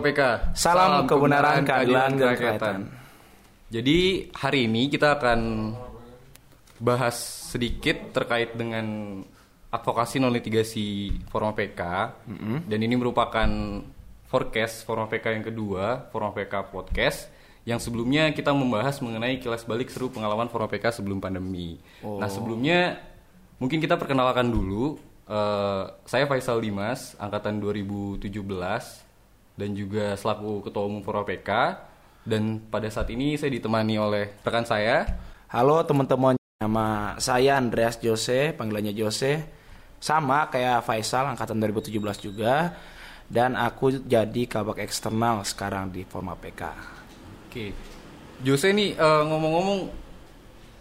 PK. Salam kebenaran, keadilan, dan kerakyatan. Jadi hari ini kita akan bahas sedikit terkait dengan advokasi non litigasi Forma PK. Dan ini merupakan forecast Forma PK yang kedua, Forma PK podcast. Yang sebelumnya kita membahas mengenai kilas balik seru pengalaman Forma PK sebelum pandemi. Nah sebelumnya mungkin kita perkenalkan dulu. Eh, saya Faisal Dimas, angkatan 2017 dan juga selaku ketua umum Forma PK. Dan pada saat ini saya ditemani oleh rekan saya Halo teman-teman, nama saya Andreas Jose, panggilannya Jose. Sama kayak Faisal, angkatan 2017 juga. Dan aku jadi kabak eksternal sekarang di Forma PK. Oke. Jose nih eh, ngomong-ngomong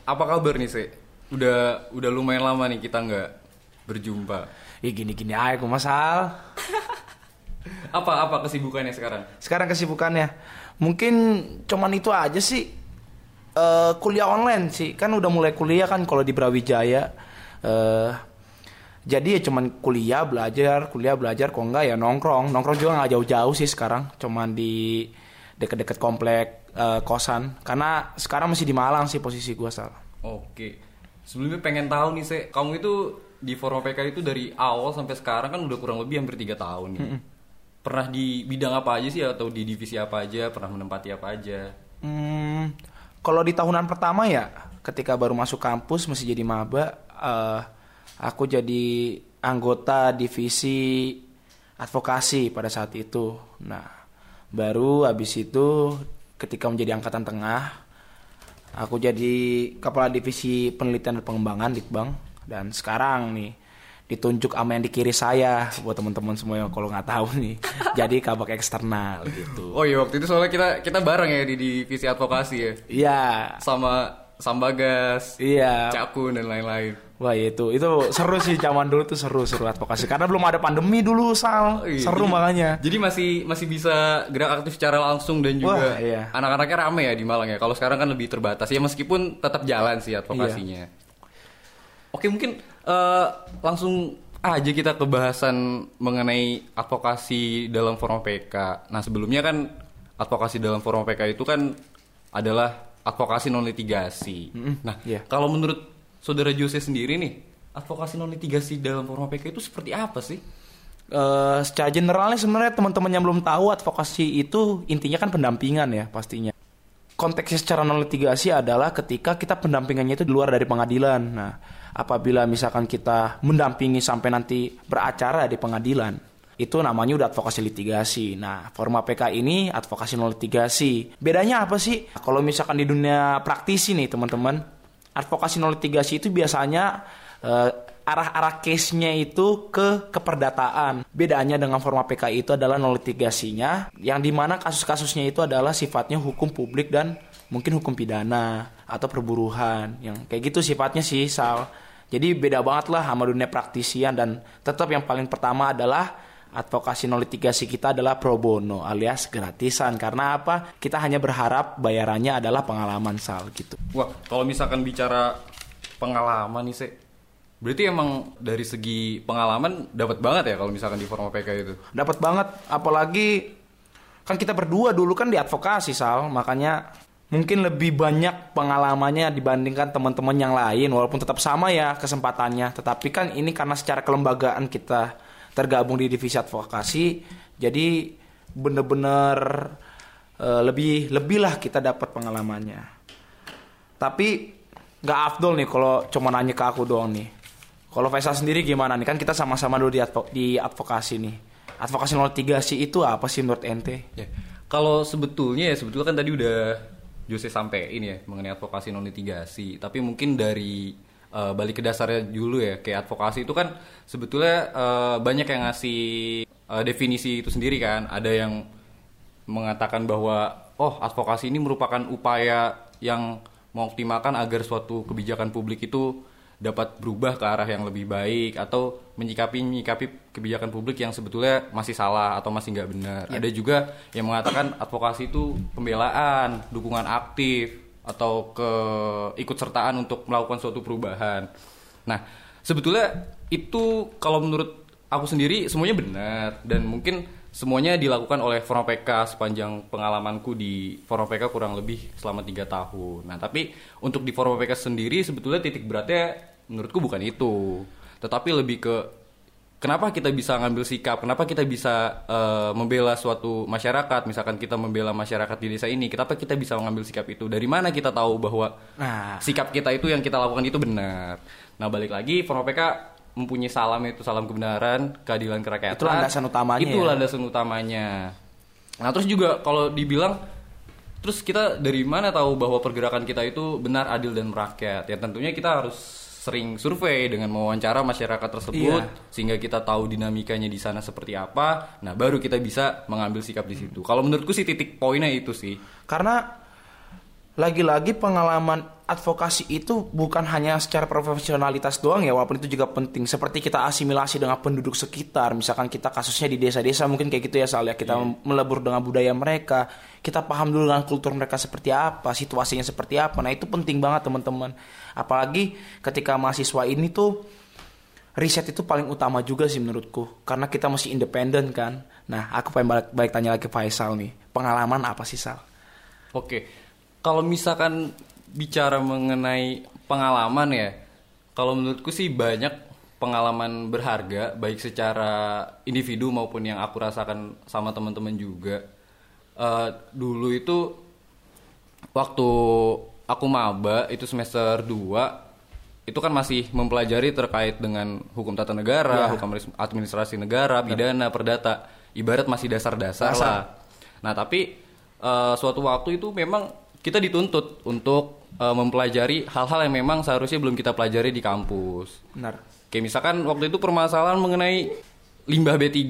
apa kabar nih, Se? Udah udah lumayan lama nih kita nggak berjumpa. Ih gini-gini aja aku masal. Apa apa kesibukannya sekarang? Sekarang kesibukannya mungkin cuman itu aja sih. Eh, kuliah online sih kan udah mulai kuliah kan kalau di Brawijaya. Eh, jadi ya cuman kuliah belajar, kuliah belajar. Kok enggak ya nongkrong, nongkrong juga nggak jauh-jauh sih sekarang. Cuman di deket-deket komplek eh, kosan. Karena sekarang masih di Malang sih posisi gua sal. Oke. Sebelumnya pengen tahu nih, Se, kamu itu di Forma PK itu dari awal sampai sekarang kan udah kurang lebih hampir tiga tahun nih. Pernah di bidang apa aja sih atau di divisi apa aja? Pernah menempati apa aja? Hmm, kalau di tahunan pertama ya, ketika baru masuk kampus masih jadi maba, eh, aku jadi anggota divisi advokasi pada saat itu. Nah, baru habis itu ketika menjadi angkatan tengah, aku jadi kepala divisi penelitian dan pengembangan di Bank dan sekarang nih ditunjuk sama yang di kiri saya buat teman-teman semua yang kalau nggak tahu nih jadi kabak eksternal gitu Oh iya waktu itu soalnya kita kita bareng ya di divisi advokasi ya. iya Sama Sambagas, iya Cakun dan lain-lain. Wah itu itu seru sih zaman dulu tuh seru seru advokasi karena belum ada pandemi dulu sal Oh, iya. seru Jadi- makanya Jadi masih masih bisa gerak aktif secara langsung dan juga Wah, iya. anak-anaknya rame ya di Malang ya. Kalau sekarang kan lebih terbatas ya meskipun tetap jalan sih advokasinya. Oke mungkin eh, langsung aja kita ke bahasan mengenai advokasi dalam forum PK. Nah sebelumnya kan advokasi dalam forum PK itu kan adalah advokasi non litigasi. Nah iya. kalau menurut saudara Jose sendiri nih advokasi non litigasi dalam forum PK itu seperti apa sih? Eh, secara generalnya sebenarnya teman-teman yang belum tahu advokasi itu intinya kan pendampingan ya pastinya. Konteksnya secara non litigasi adalah ketika kita pendampingannya itu di luar dari pengadilan. Nah, apabila misalkan kita mendampingi sampai nanti beracara di pengadilan, itu namanya udah advokasi litigasi. Nah, forma PK ini advokasi non litigasi. Bedanya apa sih? Kalau misalkan di dunia praktisi nih teman-teman, advokasi non litigasi itu biasanya eh, arah-arah case-nya itu ke keperdataan. Bedanya dengan forma PK itu adalah non litigasinya, yang di mana kasus-kasusnya itu adalah sifatnya hukum publik dan mungkin hukum pidana atau perburuhan, yang kayak gitu sifatnya sih Sal. Jadi beda banget lah sama dunia praktisian dan tetap yang paling pertama adalah advokasi non litigasi kita adalah pro bono alias gratisan karena apa? Kita hanya berharap bayarannya adalah pengalaman Sal gitu. Wah, kalau misalkan bicara pengalaman nih, Se. Berarti emang dari segi pengalaman dapat banget ya kalau misalkan di forma PK itu. Dapat banget, apalagi kan kita berdua dulu kan di advokasi Sal, makanya mungkin lebih banyak pengalamannya dibandingkan teman-teman yang lain walaupun tetap sama ya kesempatannya, tetapi kan ini karena secara kelembagaan kita tergabung di divisi advokasi, jadi bener-bener eh, lebih lebih lah kita dapat pengalamannya. Tapi nggak afdol nih kalau cuma nanya ke aku doang nih. Kalau Faisal sendiri gimana nih? Kan kita sama-sama dulu di, advo- di advokasi nih. Advokasi 03 itu apa sih menurut ente? Ya. Kalau sebetulnya ya sebetulnya kan tadi udah Jose sampein ya mengenai advokasi non litigasi, tapi mungkin dari eh, balik ke dasarnya dulu ya kayak advokasi itu kan sebetulnya eh, banyak yang ngasih eh, definisi itu sendiri kan. Ada yang mengatakan bahwa oh advokasi ini merupakan upaya yang mengoptimalkan agar suatu kebijakan publik itu dapat berubah ke arah yang lebih baik atau menyikapi menyikapi kebijakan publik yang sebetulnya masih salah atau masih nggak benar. Ada juga yang mengatakan advokasi itu pembelaan, dukungan aktif atau keikutsertaan untuk melakukan suatu perubahan. Nah, sebetulnya itu kalau menurut aku sendiri semuanya benar dan mungkin semuanya dilakukan oleh Forum PK sepanjang pengalamanku di Forum PK kurang lebih selama tiga tahun. Nah, tapi untuk di Forum PK sendiri sebetulnya titik beratnya menurutku bukan itu, tetapi lebih ke kenapa kita bisa ngambil sikap, kenapa kita bisa uh, membela suatu masyarakat, misalkan kita membela masyarakat di desa ini, kenapa kita bisa mengambil sikap itu? Dari mana kita tahu bahwa Nah. sikap kita itu yang kita lakukan itu benar? Nah, balik lagi Forum PK mempunyai salam itu salam kebenaran, keadilan kerakyatan. Itu landasan utamanya Itu ya. landasan utamanya. Nah, terus juga kalau dibilang terus kita dari mana tahu bahwa pergerakan kita itu benar, adil dan merakyat? Ya tentunya kita harus sering survei dengan mewawancara masyarakat tersebut Iya. sehingga kita tahu dinamikanya di sana seperti apa. Nah, baru kita bisa mengambil sikap di situ. Kalau menurutku sih titik poinnya itu sih. Karena lagi-lagi pengalaman advokasi itu bukan hanya secara profesionalitas doang ya, walaupun itu juga penting. Seperti kita asimilasi dengan penduduk sekitar, misalkan kita kasusnya di desa-desa mungkin kayak gitu ya Sal ya. Kita melebur dengan budaya mereka, kita paham dulu dengan kultur mereka seperti apa, situasinya seperti apa. Nah itu penting banget teman-teman. Apalagi ketika mahasiswa ini tuh riset itu paling utama juga sih menurutku karena kita mesti independen kan nah aku pengen balik, balik tanya lagi Faisal nih pengalaman apa sih Sal Oke, kalau misalkan bicara mengenai pengalaman ya, kalau menurutku sih banyak pengalaman berharga, baik secara individu maupun yang aku rasakan sama teman-teman juga. Eh, dulu itu waktu aku maba itu semester 2 itu kan masih mempelajari terkait dengan hukum tata negara, Ya. hukum administrasi negara, pidana, perdata. Ibarat masih dasar-dasar Dasar. lah. Nah, tapi eh, suatu waktu itu memang kita dituntut untuk eh, mempelajari hal-hal yang memang seharusnya belum kita pelajari di kampus. benar Kayak misalkan waktu itu permasalahan mengenai limbah B3,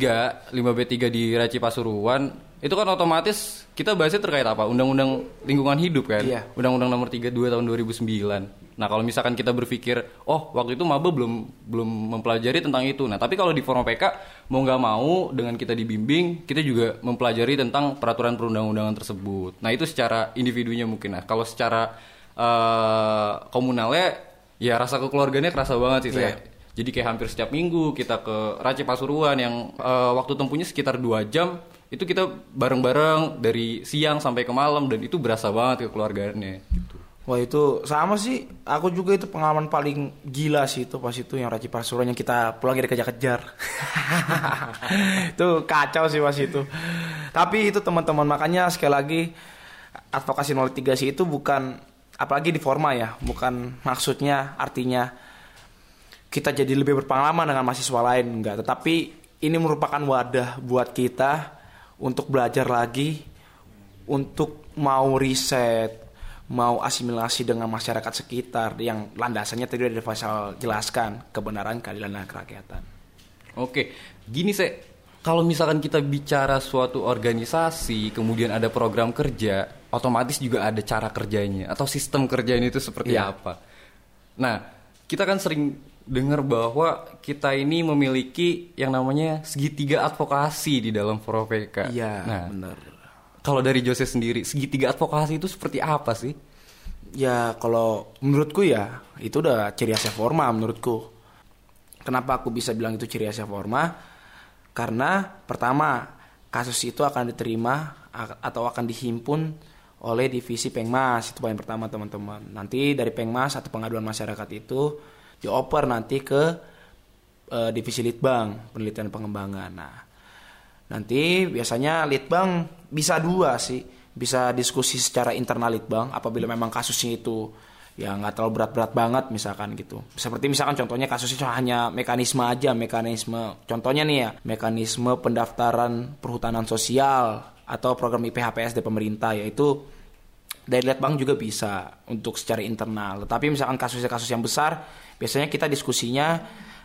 limbah B3 di Raci Pasuruan, itu kan otomatis kita bahasnya terkait apa? Undang-undang lingkungan hidup kan? Iya. Undang-undang nomor 32 tahun 2009. Nah, kalau misalkan kita berpikir, oh waktu itu maba belum belum mempelajari tentang itu. Nah, tapi kalau di forum PK mau nggak mau dengan kita dibimbing, kita juga mempelajari tentang peraturan perundang-undangan tersebut. Nah, itu secara individunya mungkin. Nah, kalau secara eh, komunalnya, ya rasa kekeluarganya kerasa banget sih saya. Jadi kayak hampir setiap minggu kita ke Raci Pasuruan yang eh, waktu tempuhnya sekitar dua jam itu kita bareng-bareng dari siang sampai ke malam dan itu berasa banget kekeluargaannya gitu. Wah itu sama sih, aku juga itu pengalaman paling gila sih itu pas itu yang Raci Pasuruan yang kita pulang dikejar-kejar. itu kacau sih pas itu. Tapi itu teman-teman makanya sekali lagi advokasi 03 sih itu bukan apalagi di forma ya, bukan maksudnya artinya kita jadi lebih berpengalaman dengan mahasiswa lain enggak, tetapi ini merupakan wadah buat kita untuk belajar lagi untuk mau riset, mau asimilasi dengan masyarakat sekitar yang landasannya tadi udah Faisal jelaskan kebenaran, keadilan dan kerakyatan. Oke, gini sih. Kalau misalkan kita bicara suatu organisasi, kemudian ada program kerja, otomatis juga ada cara kerjanya atau sistem kerjanya itu seperti Iya. apa. Nah, kita kan sering dengar bahwa kita ini memiliki yang namanya segitiga advokasi di dalam Forum PK. Iya, Nah, benar. kalau dari Jose sendiri, segitiga advokasi itu seperti apa sih? Ya kalau menurutku ya itu udah ciri khasnya forma menurutku. Kenapa aku bisa bilang itu ciri khasnya forma? Karena pertama kasus itu akan diterima atau akan dihimpun oleh divisi Pengmas itu paling pertama teman-teman. Nanti dari Pengmas atau pengaduan masyarakat itu dioper nanti ke eh, divisi Litbang penelitian pengembangan. Nah Nanti biasanya litbang bisa dua sih, bisa diskusi secara internal litbang apabila memang kasusnya itu ya nggak terlalu berat-berat banget misalkan gitu. Seperti misalkan contohnya kasusnya hanya mekanisme aja, mekanisme contohnya nih ya, mekanisme pendaftaran perhutanan sosial atau program IPHPS dari pemerintah yaitu dari Litbang juga bisa untuk secara internal. Tetapi misalkan kasusnya kasus yang besar, biasanya kita diskusinya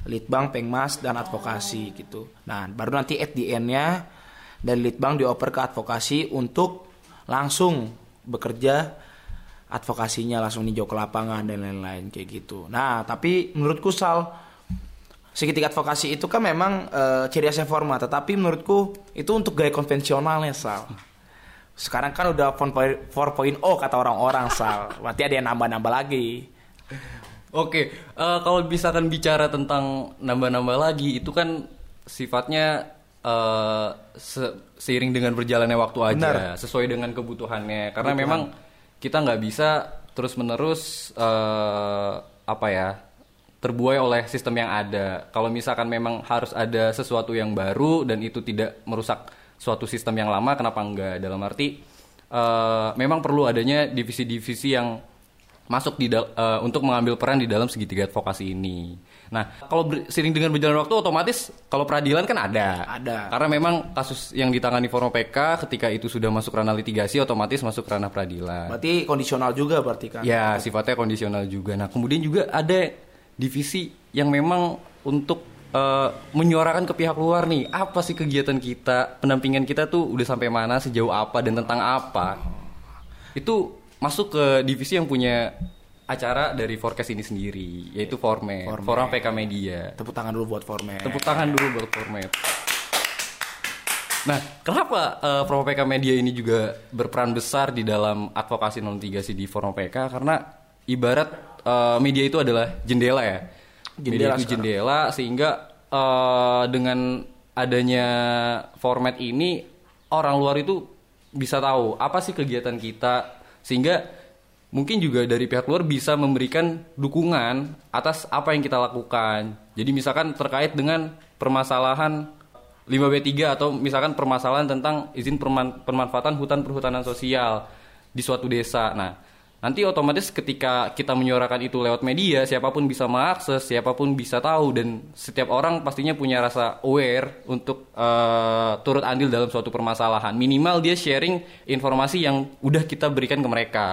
Litbang, Pengmas, dan advokasi gitu. Nah, baru nanti at the end-nya dari Litbang dioper ke advokasi untuk langsung bekerja advokasinya langsung ninjau ke lapangan dan lain-lain kayak gitu. Nah, tapi menurutku Sal segitiga advokasi itu kan memang eh, ciri khasnya forma, tetapi menurutku itu untuk gaya konvensionalnya Sal. Sekarang kan udah 4.0 kata orang-orang Sal. Berarti ada yang nambah-nambah lagi. Oke, eh, kalau misalkan bicara tentang nambah-nambah lagi, itu kan sifatnya eh, se- seiring dengan berjalannya waktu aja, Benar. sesuai dengan kebutuhannya. Karena memang kita nggak bisa terus menerus eh, apa ya terbuai oleh sistem yang ada. Kalau misalkan memang harus ada sesuatu yang baru dan itu tidak merusak suatu sistem yang lama, kenapa enggak? Dalam arti eh, memang perlu adanya divisi-divisi yang masuk di eh, untuk mengambil peran di dalam segitiga advokasi ini. Nah, kalau sering dengan berjalan waktu otomatis kalau peradilan kan ada. Ada. Karena memang kasus yang ditangani forum PK ketika itu sudah masuk ranah litigasi otomatis masuk ranah peradilan. Berarti kondisional juga berarti kan? Ya, sifatnya kondisional juga. Nah, kemudian juga ada divisi yang memang untuk eh, menyuarakan ke pihak luar nih, apa sih kegiatan kita, pendampingan kita tuh udah sampai mana, sejauh apa dan tentang apa. Itu masuk ke divisi yang punya acara dari forecast ini sendiri, yaitu Format, Format. Forum PK Media. Tepuk tangan dulu buat format. Tepuk tangan dulu buat Format. Nah, kenapa eh, Forum PK Media ini juga berperan besar di dalam advokasi non litigasi di Forum PK? Karena ibarat eh, media itu adalah jendela ya. media Jendela itu sekarang. jendela sehingga eh, dengan adanya format ini orang luar itu bisa tahu apa sih kegiatan kita sehingga mungkin juga dari pihak luar bisa memberikan dukungan atas apa yang kita lakukan. Jadi misalkan terkait dengan permasalahan 5B3 atau misalkan permasalahan tentang izin perman- pemanfaatan hutan perhutanan sosial di suatu desa. Nah, nanti otomatis ketika kita menyuarakan itu lewat media, siapa pun bisa mengakses, siapa pun bisa tahu dan setiap orang pastinya punya rasa aware untuk eh, turut andil dalam suatu permasalahan. Minimal dia sharing informasi yang udah kita berikan ke mereka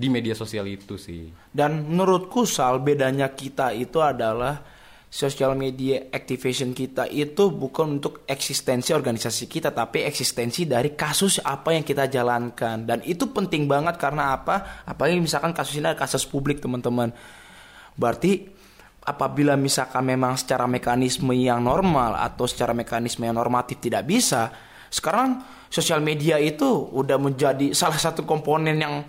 di media sosial itu sih. Dan menurutku Sal bedanya kita itu adalah social media activation kita itu bukan untuk eksistensi organisasi kita tapi eksistensi dari kasus apa yang kita jalankan dan itu penting banget karena apa? Apalagi misalkan kasus ini adalah kasus publik teman-teman. Berarti apabila misalkan memang secara mekanisme yang normal atau secara mekanisme yang normatif tidak bisa, sekarang sosial media itu udah menjadi salah satu komponen yang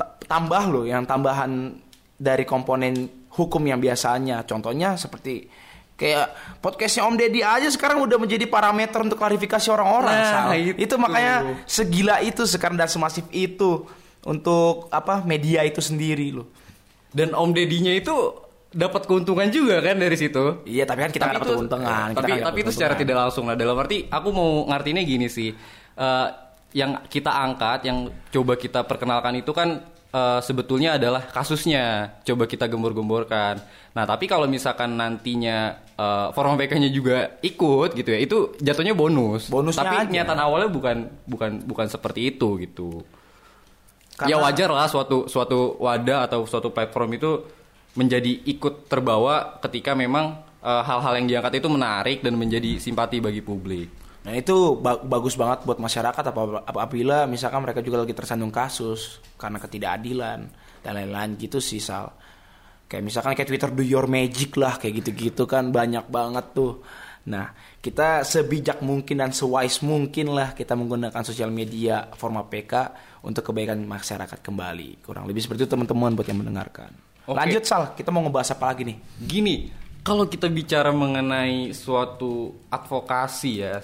ta- tambah loh, yang tambahan dari komponen hukum yang biasanya. Contohnya seperti kayak podcastnya Om Deddy aja sekarang udah menjadi parameter untuk klarifikasi orang-orang. Nah, itu. itu makanya segila itu sekarang dan semasif itu untuk apa media itu sendiri loh. Dan Om Dedinya itu dapat keuntungan juga kan dari situ. Iya, tapi kan kita dapat keuntungan. Kita Tapi nggak tapi itu secara tidak langsung. Nah, dalam arti aku mau ngartinya gini sih. Eh, yang kita angkat, yang coba kita perkenalkan itu kan eh, sebetulnya adalah kasusnya. Coba kita gembor-gemborkan. Nah, tapi kalau misalkan nantinya eh, forum PK-nya juga ikut gitu ya, itu jatuhnya bonus. Bonusnya tapi aja. niatan awalnya bukan bukan bukan seperti itu gitu. Ya Karena- wajar lah suatu suatu wadah atau suatu platform itu menjadi ikut terbawa ketika memang eh, hal-hal yang diangkat itu menarik dan menjadi simpati bagi publik. Nah itu ba- bagus banget buat masyarakat apa- apabila misalkan mereka juga lagi tersandung kasus karena ketidakadilan dan lain-lain gitu sih Sal. Kayak misalkan kayak Twitter do your magic lah kayak gitu-gitu kan banyak banget tuh. Nah kita sebijak mungkin dan sewise mungkin lah kita menggunakan sosial media format PK untuk kebaikan masyarakat kembali. Kurang lebih seperti itu teman-teman buat yang mendengarkan. Oke. Lanjut Sal, kita mau ngebahas apa lagi nih? Gini, kalau kita bicara mengenai suatu advokasi ya,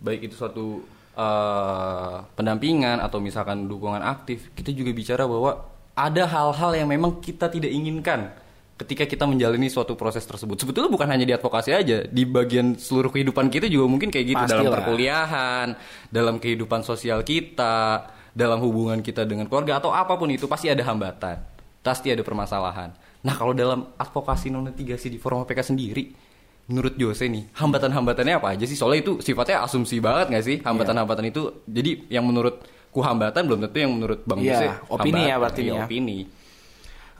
baik itu suatu eh, pendampingan atau misalkan dukungan aktif, kita juga bicara bahwa ada hal-hal yang memang kita tidak inginkan ketika kita menjalani suatu proses tersebut. Sebetulnya bukan hanya di advokasi aja, di bagian seluruh kehidupan kita juga mungkin kayak gitu dalam Pastilah. perkuliahan, dalam kehidupan sosial kita, dalam hubungan kita dengan keluarga atau apa pun itu pasti ada hambatan, pasti ada permasalahan. Nah kalau dalam advokasi non litigasi di forum PK sendiri, menurut Jose nih hambatan-hambatannya apa aja sih? Soalnya itu sifatnya asumsi banget nggak sih hambatan-hambatan itu? Jadi yang menurutku hambatan belum tentu yang menurut Bang Iya, Jose opini ya hambatan. berarti Iya, ya. opini.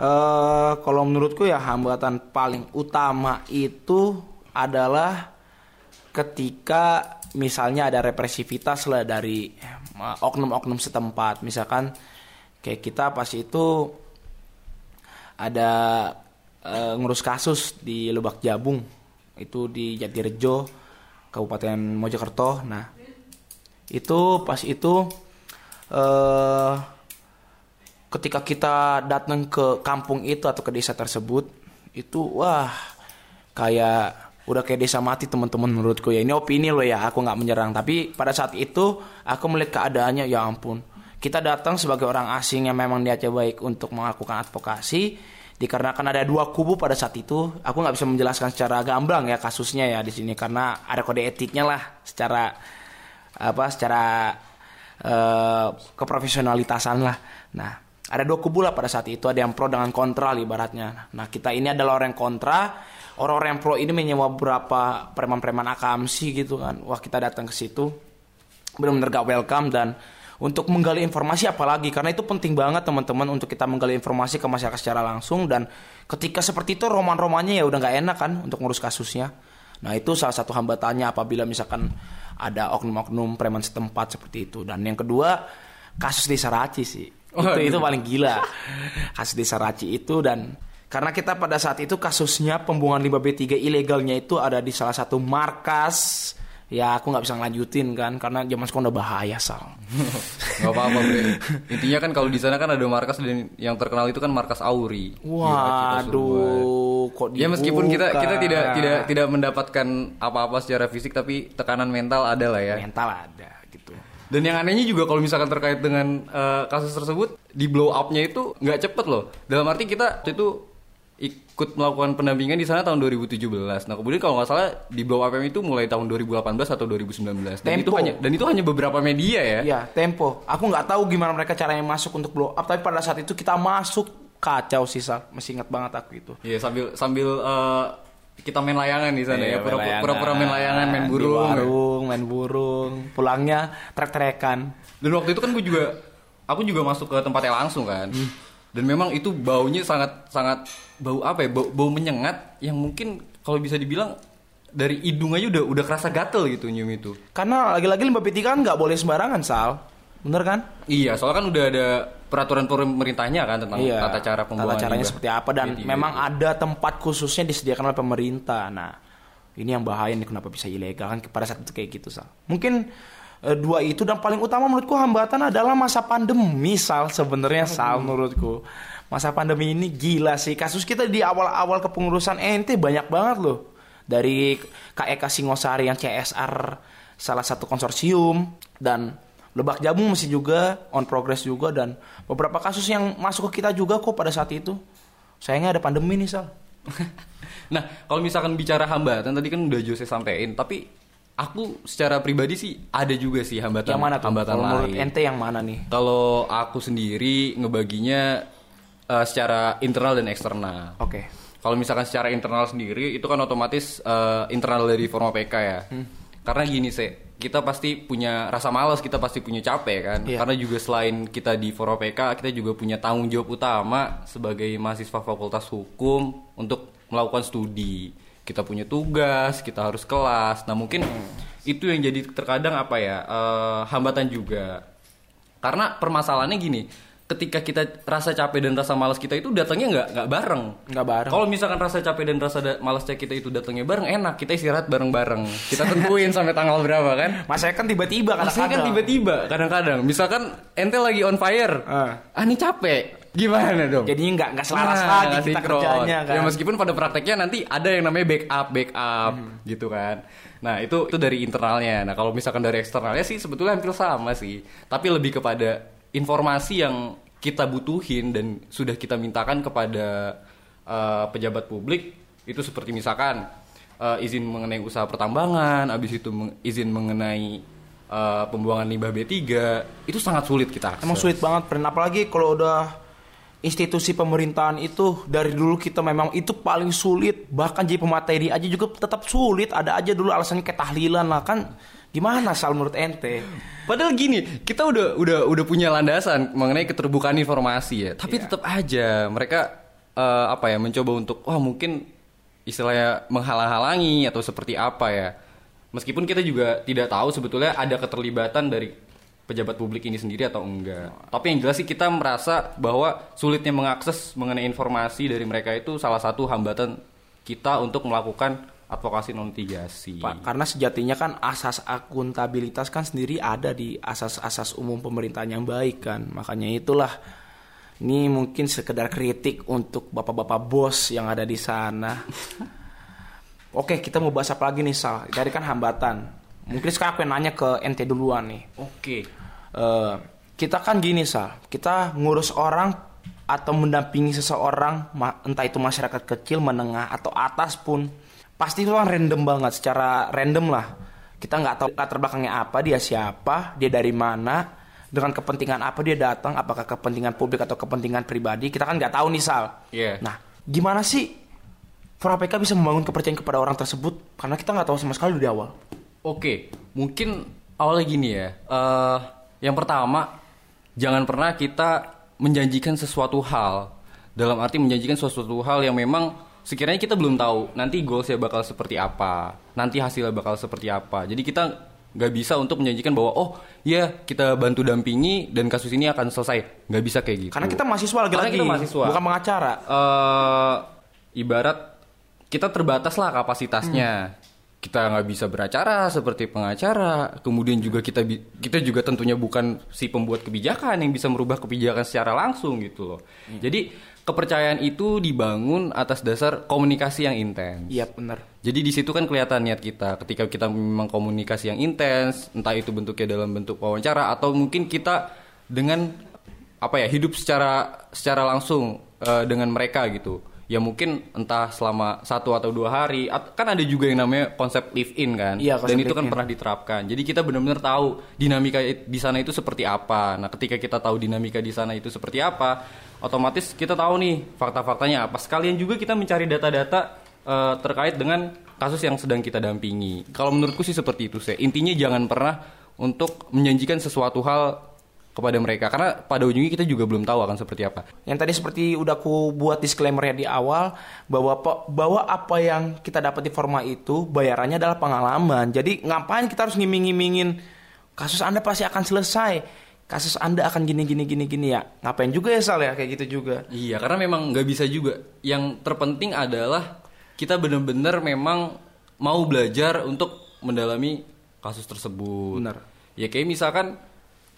eh kalau menurutku ya hambatan paling utama itu adalah ketika misalnya ada represivitas lah dari eh, oknum-oknum setempat. Misalkan kayak kita pas itu ada eh, ngurus kasus di Lebak Jabung itu di Jatirejo Kabupaten Mojokerto. Nah, itu pas itu eh ketika kita datang ke kampung itu atau ke desa tersebut itu wah kayak udah kayak desa mati teman-teman menurutku ya. Ini opini lo ya, aku nggak menyerang. Tapi pada saat itu aku melihat keadaannya ya ampun. Kita datang sebagai orang asing yang memang niatnya baik untuk melakukan advokasi. Dikarenakan ada dua kubu pada saat itu, aku nggak bisa menjelaskan secara gamblang ya kasusnya ya di sini karena ada kode etiknya lah secara apa secara eh, keprofesionalitasan lah. Nah, ada dua kubu lah pada saat itu, ada yang pro dengan kontra lah ibaratnya. Nah, kita ini adalah orang yang kontra. Orang-orang yang pro ini menyewa beberapa preman-preman akamsi gitu kan. Wah, kita datang ke situ benar-benar welcome dan untuk menggali informasi apalagi karena itu penting banget teman-teman untuk kita menggali informasi ke masyarakat secara langsung dan ketika seperti itu roman-romannya ya udah nggak enak kan untuk ngurus kasusnya. Nah itu salah satu hambatannya apabila misalkan ada oknum-oknum preman setempat seperti itu. Dan yang kedua kasus desa Raci sih. Itu itu paling gila. Kasus desa Raci itu dan karena kita pada saat itu kasusnya pembuangan limbah B3 ilegalnya itu ada di salah satu markas ya aku nggak bisa ngelanjutin kan karena zaman sekolah udah bahaya sal Gak apa-apa bre. Intinya kan kalau di sana kan ada markas dan yang terkenal itu kan markas Auri. Semua. waduh kok Ya meskipun kita dibuka. kita tidak tidak tidak mendapatkan apa-apa secara fisik tapi tekanan mental ada lah ya. mental ada gitu Dan yang anehnya juga kalau misalkan terkait dengan eh, kasus tersebut di blow up-nya itu nggak cepet loh. Dalam arti kita itu ikut melakukan pendampingan di sana tahun 2017. Nah kemudian kalau nggak salah di blow up itu mulai tahun 2018 atau 2019. Dan itu hanya dan itu hanya beberapa media ya. ya tempo aku nggak tahu gimana mereka caranya masuk untuk blow up tapi pada saat itu kita masuk kacau sih sal masih ingat banget aku itu Iya sambil sambil eh, kita main layangan di sana ya. Iya, layangan. Pura-pura main layangan, main Di burung. warung main burung pulangnya trek-trekan Dan waktu itu kan gue juga aku juga masuk ke tempatnya langsung kan. Dan memang itu baunya sangat sangat bau apa ya? Bau, bau menyengat yang mungkin kalau bisa dibilang dari hidung aja udah udah kerasa gatel gitu nyium itu. karena lagi-lagi limbah P3 kan nggak boleh sembarangan sal bener kan Iya, soalnya kan udah ada peraturan pemerintahnya kan tentang Iya, tata cara pembuangan tata caranya limbah. seperti apa dan Jadi, memang ada tempat khususnya disediakan oleh pemerintah. Nah, ini yang bahaya nih kenapa bisa ilegal kan pada saat itu kayak gitu, Sal. Mungkin eh, dua itu dan paling utama menurutku hambatan adalah masa pandemi, Sal sebenarnya Sal menurutku. Masa pandemi ini gila sih. Kasus kita di awal-awal kepengurusan ente banyak banget loh. Dari KEK Singosari yang CSR salah satu konsorsium dan Lebak Jabung masih juga on progress juga dan beberapa kasus yang masuk ke kita juga kok pada saat itu. Sayangnya ada pandemi nih Sal. Nah, kalau misalkan bicara hambatan tadi kan udah Jose sampein, tapi aku secara pribadi sih ada juga sih hambatan Yang mana tuh? hambatan Kalau menurut lain. ente yang mana nih? Kalau aku sendiri ngebaginya eh, secara internal dan eksternal. Oke. Kalau misalkan secara internal sendiri itu kan otomatis eh, internal dari Forma PK ya. Hmm. Karena gini sih, kita pasti punya rasa malas, kita pasti punya capek kan. Iya. Karena juga selain kita di Forma PK, kita juga punya tanggung jawab utama sebagai mahasiswa Fakultas Hukum untuk melakukan studi. Kita punya tugas, kita harus kelas. Nah mungkin itu yang jadi terkadang apa ya eh, hambatan juga. Karena permasalahannya gini, ketika kita rasa capek dan rasa malas kita itu datangnya nggak nggak bareng. Nggak bareng. Kalau misalkan rasa capek dan rasa da- malasnya kita itu datangnya bareng, enak. Kita istirahat bareng-bareng. Kita tentuin sampai tanggal berapa kan? Masanya kan tiba-tiba kan kadang-kadang. tiba-tiba, kadang-kadang. Misalkan ente lagi on fire, Ah. ah ini capek, gimana dong? Jadinya nggak nggak selaras Nah, lagi kita sinkron. kerjanya kan. Ya meskipun pada prakteknya nanti ada yang namanya backup, backup Hmm. gitu kan. Nah itu itu dari internalnya. Nah kalau misalkan dari eksternalnya sih sebetulnya hampir sama sih. Tapi lebih kepada informasi yang kita butuhin dan sudah kita mintakan kepada eh, pejabat publik itu seperti misalkan eh, izin mengenai usaha pertambangan, habis itu meng- izin mengenai eh, pembuangan limbah B3 itu sangat sulit kita akses. Emang sulit banget, Pren. Apalagi kalau udah institusi pemerintahan itu dari dulu kita memang itu paling sulit. Bahkan jadi pemateri aja juga tetap sulit. Ada aja dulu alasannya kayak tahlilan lah kan. Gimana sal menurut ente? Padahal gini, kita udah udah udah punya landasan mengenai keterbukaan informasi ya. Tapi Iya. tetap aja mereka eh, apa ya mencoba untuk wah mungkin istilahnya menghalang-halangi atau seperti apa ya. Meskipun kita juga tidak tahu sebetulnya ada keterlibatan dari pejabat publik ini sendiri atau enggak. Tapi yang jelas sih kita merasa bahwa sulitnya mengakses mengenai informasi dari mereka itu salah satu hambatan kita untuk melakukan advokasi non litigasi. Pak, karena sejatinya kan asas akuntabilitas kan sendiri ada di asas-asas umum pemerintahan yang baik kan. Makanya itulah ini mungkin sekedar kritik untuk bapak-bapak bos yang ada di sana. Oke, kita mau bahas apa lagi nih Sal? Tadi kan hambatan. Mungkin sekarang aku yang nanya ke ente duluan nih. Oke. Eh, kita kan gini Sal, kita ngurus orang atau mendampingi seseorang, entah itu masyarakat kecil, menengah atau atas pun, pasti itu kan random banget, secara random lah. Kita nggak tahu latar belakangnya apa, dia siapa, dia dari mana, dengan kepentingan apa dia datang, apakah kepentingan publik atau kepentingan pribadi, kita kan nggak tahu nih Sal. Iya. Nah, gimana sih APK bisa membangun kepercayaan kepada orang tersebut karena kita nggak tahu sama sekali dari awal. Oke, mungkin awalnya gini ya. Eh, yang pertama, jangan pernah kita menjanjikan sesuatu hal. Dalam arti menjanjikan sesuatu hal yang memang sekiranya kita belum tahu nanti goalsnya bakal seperti apa, nanti hasilnya bakal seperti apa. Jadi kita nggak bisa untuk menjanjikan bahwa oh ya kita bantu dampingi dan kasus ini akan selesai. Nggak bisa kayak gitu. Karena kita mahasiswa Karena lagi-lagi, kita mahasiswa. bukan pengacara. eh ibarat kita terbatas lah kapasitasnya. Kita nggak bisa beracara seperti pengacara. Kemudian juga kita kita juga tentunya bukan si pembuat kebijakan yang bisa merubah kebijakan secara langsung gitu loh. Jadi kepercayaan itu dibangun atas dasar komunikasi yang intens. Iya benar. Jadi di situ kan kelihatan niat kita ketika kita memang komunikasi yang intens, entah itu bentuknya dalam bentuk wawancara atau mungkin kita dengan apa ya hidup secara secara langsung eh, dengan mereka gitu. Ya mungkin entah selama satu atau dua hari, kan ada juga yang namanya konsep live in kan, Iya, dan itu kan pernah diterapkan. Jadi kita benar-benar tahu dinamika di sana itu seperti apa. Nah ketika kita tahu dinamika di sana itu seperti apa, otomatis kita tahu nih fakta-faktanya apa. Sekalian juga kita mencari data-data eh, terkait dengan kasus yang sedang kita dampingi. Kalau menurutku sih seperti itu sih. Intinya jangan pernah untuk menjanjikan sesuatu hal kepada mereka karena pada ujungnya kita juga belum tahu akan seperti apa. Yang tadi seperti udah aku buat disclaimer di awal bahwa bahwa apa yang kita dapat di forma itu bayarannya adalah pengalaman. Jadi ngapain kita harus ngiming-ngimingin kasus Anda pasti akan selesai. Kasus Anda akan gini gini gini gini ya. Ngapain juga ya Sal ya kayak gitu juga. Iya, karena memang nggak bisa juga. Yang terpenting adalah kita benar-benar memang mau belajar untuk mendalami kasus tersebut. Benar. Ya kayak misalkan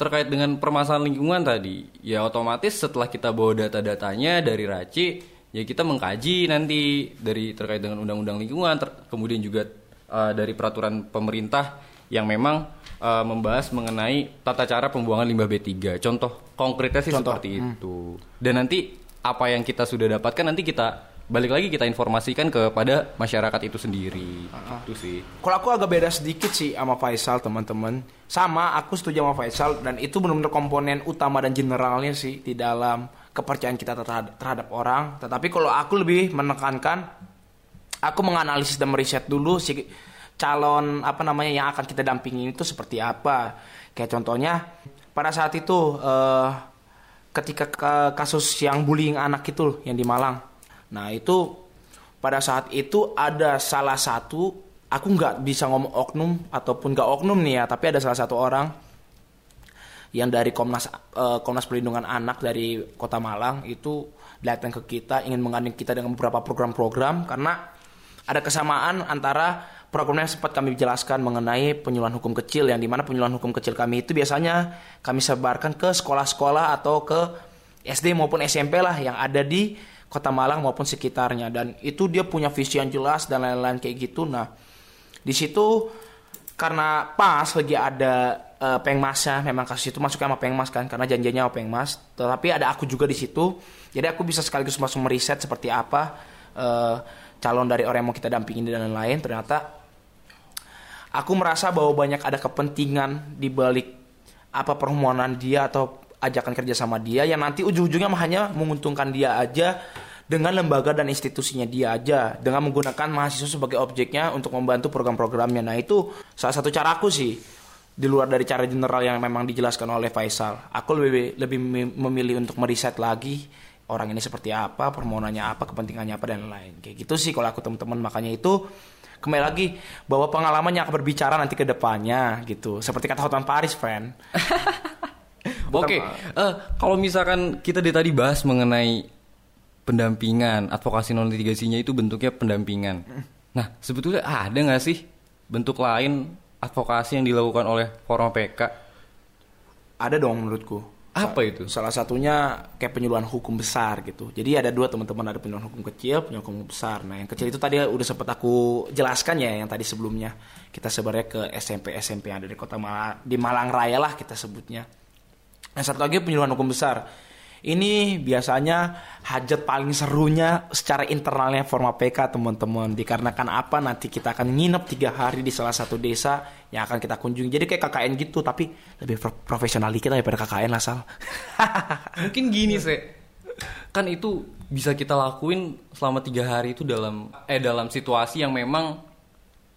terkait dengan permasalahan lingkungan tadi, ya otomatis setelah kita bawa data-datanya dari RACI, ya kita mengkaji nanti dari terkait dengan undang-undang lingkungan, ter- kemudian juga uh, dari peraturan pemerintah yang memang uh, membahas mengenai tata cara pembuangan limbah B3. Contoh konkretnya sih Contoh. seperti itu. Dan nanti apa yang kita sudah dapatkan nanti kita balik lagi kita informasikan kepada masyarakat itu sendiri. Itu sih. Kalau aku agak beda sedikit sih sama Faisal teman-teman. Sama, aku setuju sama Faisal dan itu benar-benar komponen utama dan generalnya sih di dalam kepercayaan kita terhadap, terhadap orang. Tetapi kalau aku lebih menekankan, aku menganalisis dan meriset dulu si calon apa namanya yang akan kita dampingi itu seperti apa. Kayak contohnya pada saat itu eh, ketika ke- kasus yang bullying anak itu yang di Malang. Nah itu pada saat itu ada salah satu aku nggak bisa ngomong oknum ataupun nggak oknum nih ya tapi ada salah satu orang yang dari Komnas eh, Komnas Perlindungan Anak dari Kota Malang itu datang ke kita ingin mengandung kita dengan beberapa program-program karena ada kesamaan antara program yang sempat kami jelaskan mengenai penyuluhan hukum kecil yang di mana penyuluhan hukum kecil kami itu biasanya kami sebarkan ke sekolah-sekolah atau ke SD maupun SMP lah yang ada di Kota Malang maupun sekitarnya. Dan itu dia punya visi yang jelas dan lain-lain kayak gitu. Nah di situ karena pas lagi ada eh, pengmasnya memang kasus itu masuk sama pengmas kan karena janjinya sama pengmas. Tetapi ada aku juga di situ. Jadi aku bisa sekaligus langsung meriset seperti apa eh, calon dari orang yang mau kita dampingin dan lain-lain. Ternyata aku merasa bahwa banyak ada kepentingan di balik apa permohonan dia atau ajakan kerja sama dia yang nanti ujung-ujungnya hanya menguntungkan dia aja dengan lembaga dan institusinya dia aja dengan menggunakan mahasiswa sebagai objeknya untuk membantu program-programnya. Nah itu salah satu caraku sih di luar dari cara general yang memang dijelaskan oleh Faisal. Aku lebih lebih mem- memilih untuk meriset lagi orang ini seperti apa, permohonannya apa, kepentingannya apa dan lain. Kayak gitu sih kalau aku teman-teman makanya itu kembali lagi bahwa pengalaman yang akan berbicara nanti ke depannya gitu. Seperti kata Hotman Paris, friend. Oke, eh, kalau misalkan kita dari tadi bahas mengenai pendampingan, advokasi non litigasinya itu bentuknya pendampingan. Nah, sebetulnya ada nggak sih bentuk lain advokasi yang dilakukan oleh Forum PK? Ada dong menurutku. Apa itu? Salah satunya kayak penyuluhan hukum besar gitu. Jadi ada dua teman-teman ada penyuluhan hukum kecil, penyuluhan hukum besar. Nah yang kecil itu tadi udah sempat aku jelaskan ya yang tadi sebelumnya. Kita sebenarnya ke SMP SMP yang ada di kota Malang, di Malang Raya lah kita sebutnya. Yang satu lagi penyuluhan hukum besar. Ini biasanya hajat paling serunya secara internalnya Forma PK teman-teman. Dikarenakan apa nanti kita akan nginep tiga hari di salah satu desa yang akan kita kunjungi. Jadi kayak KKN gitu tapi lebih pro- profesional dikit daripada KKN lah Sal. Mungkin gini sih, kan itu bisa kita lakuin selama tiga hari itu dalam eh dalam situasi yang memang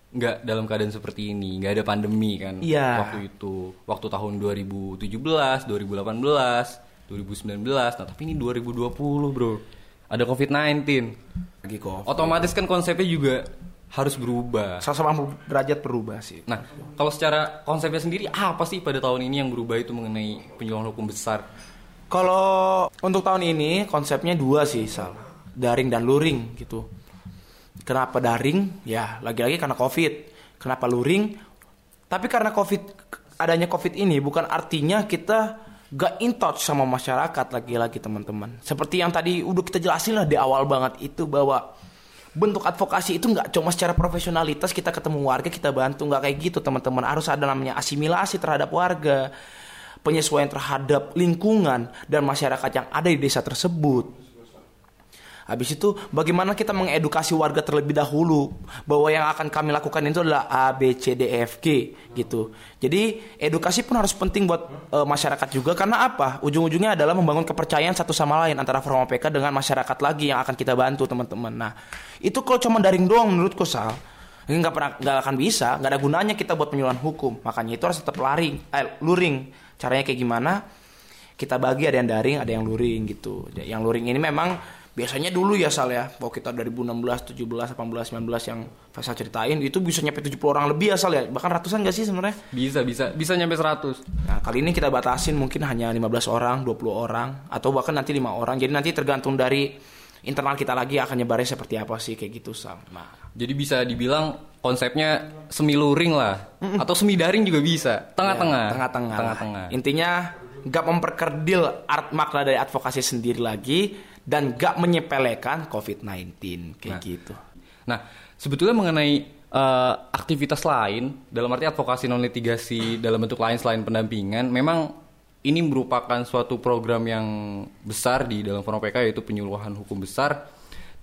nggak dalam keadaan seperti ini, nggak ada pandemi kan Iya. waktu itu, waktu tahun 2017, 2018, 2019, nah tapi ini 2020 bro, ada COVID-19, Lagi kok. otomatis kan konsepnya juga harus berubah. 180 derajat berubah sih. Nah, kalau secara konsepnya sendiri apa sih pada tahun ini yang berubah itu mengenai penyuluhan hukum besar? Kalau untuk tahun ini konsepnya dua sih Sal. Daring dan luring gitu. Kenapa daring? Ya lagi-lagi karena covid. Kenapa luring? Tapi karena covid adanya covid ini bukan artinya kita gak in touch sama masyarakat lagi-lagi teman-teman. Seperti yang tadi udah kita jelasin lah di awal banget itu bahwa bentuk advokasi itu nggak cuma secara profesionalitas kita ketemu warga kita bantu nggak kayak gitu teman-teman harus ada namanya asimilasi terhadap warga penyesuaian terhadap lingkungan dan masyarakat yang ada di desa tersebut. Habis itu bagaimana kita mengedukasi warga terlebih dahulu bahwa yang akan kami lakukan itu adalah A B C D E F G gitu. Jadi edukasi pun harus penting buat e, masyarakat juga. Karena apa? Ujung-ujungnya adalah membangun kepercayaan satu sama lain antara Forma PK dengan masyarakat lagi yang akan kita bantu teman-teman. Nah, itu kalau cuma daring doang menurutku Sal. Nggak pernah nggak akan bisa. Nggak ada gunanya kita buat penyuluhan hukum. Makanya itu harus tetap laring eh, luring. Caranya kayak gimana? Kita bagi ada yang daring ada yang luring gitu. Yang luring ini memang biasanya dulu ya Sal ya kalau kita 2016 17 18 19 yang Faisal ceritain itu bisa nyampe 70 orang lebih ya Sal ya bahkan ratusan gak sih sebenarnya Bisa, bisa, bisa nyampe 100. Nah, kali ini kita batasin mungkin hanya 15 orang, 20 orang, atau bahkan nanti lima orang. Jadi nanti tergantung dari internal kita lagi akan nyebarnya seperti apa sih kayak gitu Sam. Nah, Jadi bisa dibilang konsepnya semi luring lah atau semi daring juga bisa. Tengah-tengah. Ya, tengah-tengah. Intinya nggak memperkerdil art makna dari advokasi sendiri lagi dan nggak menyepelekan COVID-19 kayak Nah. gitu. Nah, sebetulnya mengenai eh, aktivitas lain dalam arti advokasi non litigasi dalam bentuk lain selain pendampingan, memang ini merupakan suatu program yang besar di dalam Forum PK yaitu penyuluhan hukum besar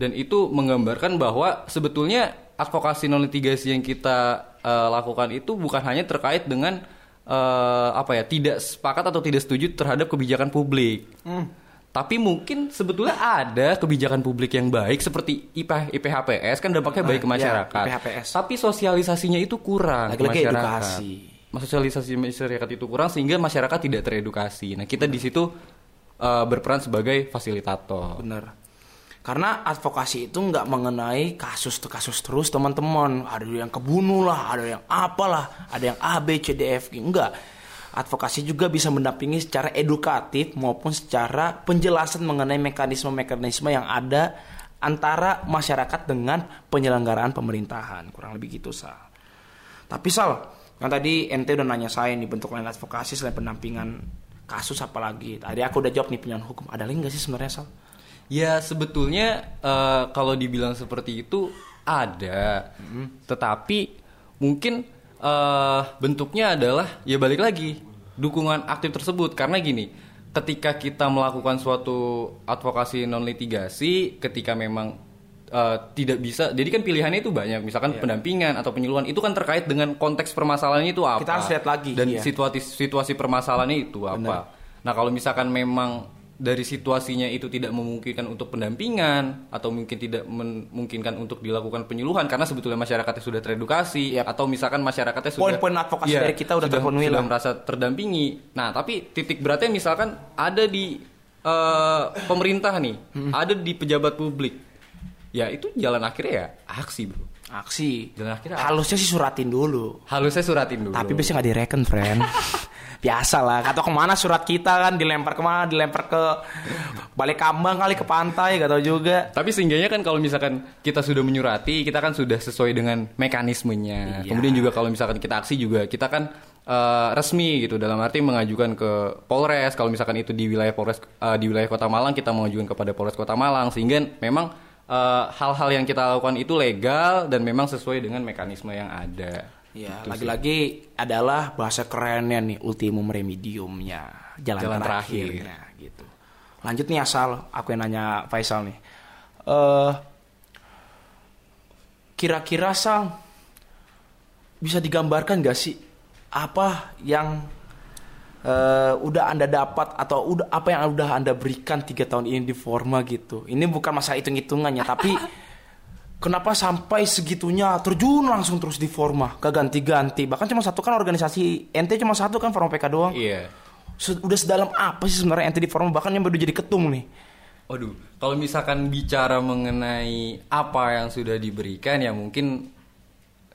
dan itu menggambarkan bahwa sebetulnya advokasi non litigasi yang kita eh, lakukan itu bukan hanya terkait dengan eh, apa ya tidak sepakat atau tidak setuju terhadap kebijakan publik. Tapi mungkin sebetulnya ada kebijakan publik yang baik seperti IP, IPHPS kan dampaknya baik ke Ah, masyarakat. ya, IPHPS. Tapi sosialisasinya itu kurang ke Lagi-lagi masyarakat. edukasi. Sosialisasi masyarakat itu kurang sehingga masyarakat tidak teredukasi. Nah, kita di situ eh, berperan sebagai fasilitator. Bener. Karena advokasi itu nggak mengenai kasus ke kasus terus teman-teman. Ada yang kebunuh lah, ada yang apalah, ada yang A, B, C, D, F, G. Enggak. Advokasi juga bisa mendampingi secara edukatif maupun secara penjelasan mengenai mekanisme-mekanisme yang ada antara masyarakat dengan penyelenggaraan pemerintahan. Kurang lebih gitu, Sal. Tapi Sal, kan tadi ente udah nanya saya nih bentuk lain advokasi selain pendampingan kasus apalagi. Tadi aku udah jawab nih penyuluhan hukum. Ada lagi nggak sih sebenarnya, Sal? Ya sebetulnya eh, kalau dibilang seperti itu ada, tetapi mungkin eh, bentuknya adalah ya balik lagi dukungan aktif tersebut. Karena gini, ketika kita melakukan suatu advokasi non litigasi, ketika memang eh, tidak bisa, jadi kan pilihannya itu banyak, misalkan pendampingan atau penyuluhan itu kan terkait dengan konteks permasalahannya itu apa, Kita harus lihat lagi, dan iya. situasi situasi permasalahannya itu apa. Nah kalau misalkan memang dari situasinya itu tidak memungkinkan untuk pendampingan atau mungkin tidak memungkinkan untuk dilakukan penyuluhan karena sebetulnya masyarakatnya sudah teredukasi Yap. atau misalkan masyarakatnya sudah Poin-poin advokasi Iya, dari kita udah terpenuhi sudah merasa terdampingi. Nah tapi titik beratnya misalkan ada di eh, pemerintah nih, ada di pejabat publik, ya itu jalan akhirnya ya aksi bro. Aksi. Jalan akhirnya Halusnya sih suratin dulu. Halusnya suratin dulu. Tapi biasanya nggak direken, friend. Biasa lah. Atau ke mana surat kita kan dilempar ke mana? Dilempar ke balik kambang kali ke pantai, gak tau juga. Tapi seenggaknya kan kalau misalkan kita sudah menyurati, kita kan sudah sesuai dengan mekanismenya. Iya. Kemudian juga kalau misalkan kita aksi juga, kita kan eh, resmi gitu dalam arti mengajukan ke Polres kalau misalkan itu di wilayah Polres eh, di wilayah Kota Malang kita mengajukan kepada Polres Kota Malang sehingga memang eh, hal-hal yang kita lakukan itu legal dan memang sesuai dengan mekanisme yang ada. Ya, lagi-lagi adalah bahasa kerennya nih ultimum remediumnya jalan, Jalan terakhir. terakhir. Nah, gitu. Lanjut nih asal aku yang nanya Faisal nih. Eh kira-kira Sal bisa digambarkan gak sih apa yang eh, udah anda dapat atau udah apa yang udah anda berikan tiga tahun ini di Forma gitu? Ini bukan masalah hitung-hitungannya, tapi Kenapa sampai segitunya terjun langsung terus di Forma, gak ganti-ganti. Bahkan cuma satu kan organisasi NT cuma satu kan Forma PK doang. Iya. Se- Udah sedalam apa sih sebenarnya NT di Forma bahkan yang baru jadi ketum nih. Waduh, kalau misalkan bicara mengenai apa yang sudah diberikan ya mungkin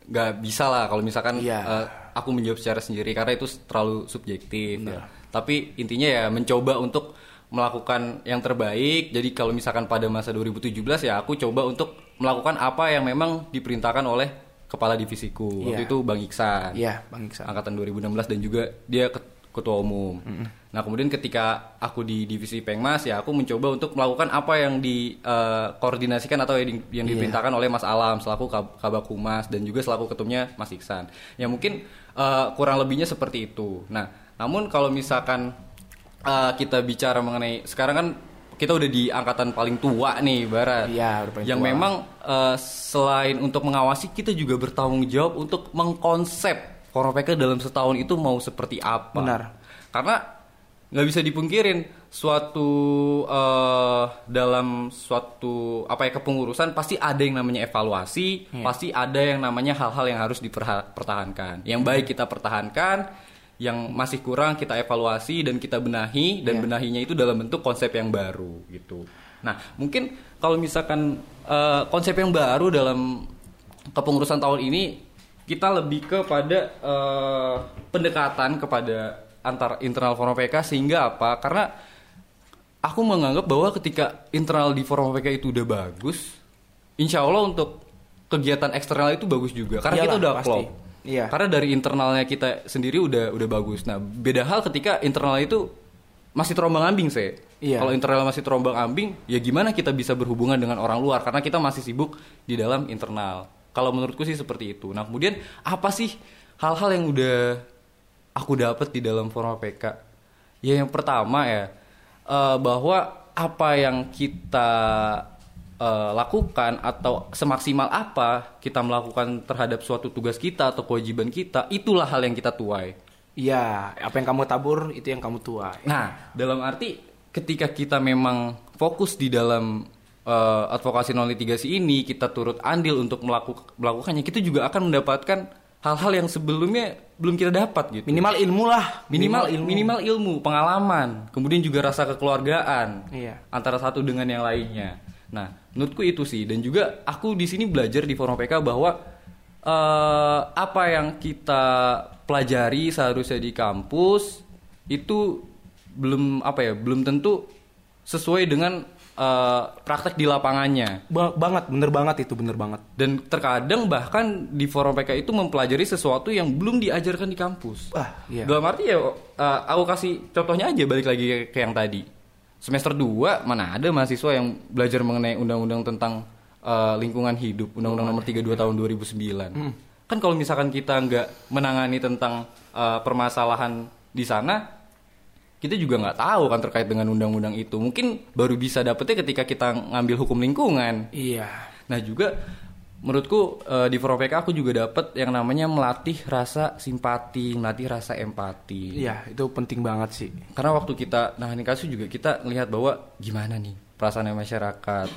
nggak bisa lah kalau misalkan Iya. eh, aku menjawab secara sendiri karena itu terlalu subjektif. ya. Tapi intinya ya mencoba untuk melakukan yang terbaik. Jadi kalau misalkan pada masa 2017 ya aku coba untuk melakukan apa yang memang diperintahkan oleh kepala divisiku. Waktu Iya. itu Bang Iksan Iya, Bang Iksan. angkatan 2016 dan juga dia ket- ketua umum. Nah kemudian ketika aku di divisi Pengmas ya aku mencoba untuk melakukan apa yang dikoordinasikan atau yang, di- yang Iya. diperintahkan oleh Mas Alam selaku Kab- Kabak Humas dan juga selaku ketumnya Mas Iksan. Ya mungkin eh, kurang lebihnya seperti itu. Nah namun kalau misalkan eh, kita bicara mengenai sekarang kan kita udah di angkatan paling tua nih Barat. Iya, paling yang tua. memang eh, selain untuk mengawasi kita juga bertanggung jawab untuk mengkonsep Foropeka dalam setahun itu mau seperti apa. Benar. Karena nggak bisa dipungkirin suatu eh, dalam suatu apa ya kepengurusan pasti ada yang namanya evaluasi, Iya. pasti ada yang namanya hal-hal yang harus dipertahankan. Yang baik kita pertahankan, yang masih kurang kita evaluasi dan kita benahi dan Iya. benahinya itu dalam bentuk konsep yang baru gitu. Nah, mungkin kalau misalkan eh, konsep yang baru dalam kepengurusan tahun ini kita lebih kepada eh, pendekatan kepada antar internal forum PK sehingga apa? Karena aku menganggap bahwa ketika internal di forum PK itu udah bagus, insya Allah untuk kegiatan eksternal itu bagus juga. Karena kita Iyalah, udah pasti. klop. Iya. Karena dari internalnya kita sendiri udah udah bagus. Nah, beda hal ketika internal itu masih terombang ambing sih. Iya. Kalau internal masih terombang ambing, ya gimana kita bisa berhubungan dengan orang luar? Karena kita masih sibuk di dalam internal. Kalau menurutku sih seperti itu. Nah, kemudian apa sih hal-hal yang udah aku dapat di dalam forma PK? Ya yang pertama ya eh, bahwa apa yang kita eh, lakukan atau semaksimal apa kita melakukan terhadap suatu tugas kita atau kewajiban kita, itulah hal yang kita tuai. Iya, apa yang kamu tabur itu yang kamu tuai. Nah, dalam arti ketika kita memang fokus di dalam eh, advokasi non litigasi ini, kita turut andil untuk melaku- melakukannya, kita juga akan mendapatkan hal-hal yang sebelumnya belum kita dapat gitu. Minimal ilmu lah, Minimal minimal ilmu, pengalaman, kemudian juga rasa kekeluargaan Iya. antara satu dengan yang lainnya. Nah, menurutku itu sih dan juga aku di sini belajar di forum PK bahwa eh, apa yang kita pelajari seharusnya di kampus itu belum apa ya, belum tentu sesuai dengan eh, praktek di lapangannya. Ba- banget, bener banget itu, bener banget. Dan terkadang bahkan di forum PK itu mempelajari sesuatu yang belum diajarkan di kampus. Wah, iya. Dalam arti ya, uh, aku kasih contohnya aja balik lagi ke yang tadi. Semester 2 mana ada mahasiswa yang belajar mengenai undang-undang tentang uh, lingkungan hidup, Undang-Undang Nomor 32 Tahun 2009. Kan kalau misalkan kita nggak menangani tentang uh, permasalahan di sana, kita juga nggak tahu kan terkait dengan undang-undang itu. Mungkin baru bisa dapetnya ketika kita ngambil hukum lingkungan. Iya. Nah juga menurutku eh, di Forum PK aku juga dapat yang namanya melatih rasa simpati, melatih rasa empati. Iya, itu penting banget sih. Karena waktu kita nangani kasus juga kita melihat bahwa gimana nih perasaan masyarakat,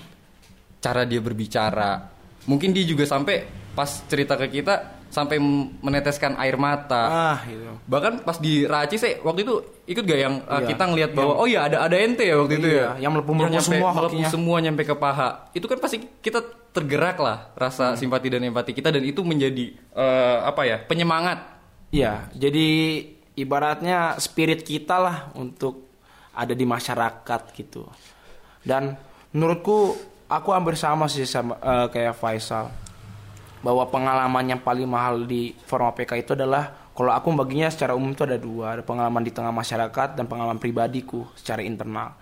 cara dia berbicara. Mungkin dia juga sampai pas cerita ke kita sampai meneteskan air mata. Ah, itu. Bahkan pas di Raci sih waktu itu ikut gak yang uh, Iya. kita ngelihat bahwa oh iya ada ada ente ya waktu itu Iya, ya. yang melepuh-melepuh nyampe- semua melepuh semua nyampe ke paha. Itu kan pasti kita tergerak lah rasa Hmm. simpati dan empati kita dan itu menjadi eh, apa ya penyemangat. Iya, jadi ibaratnya spirit kita lah untuk ada di masyarakat gitu. Dan menurutku aku hampir sama sih sama eh, kayak Faisal bahwa pengalaman yang paling mahal di Forma PK itu adalah Kalau aku baginya secara umum itu ada dua, ada pengalaman di tengah masyarakat dan pengalaman pribadiku secara internal.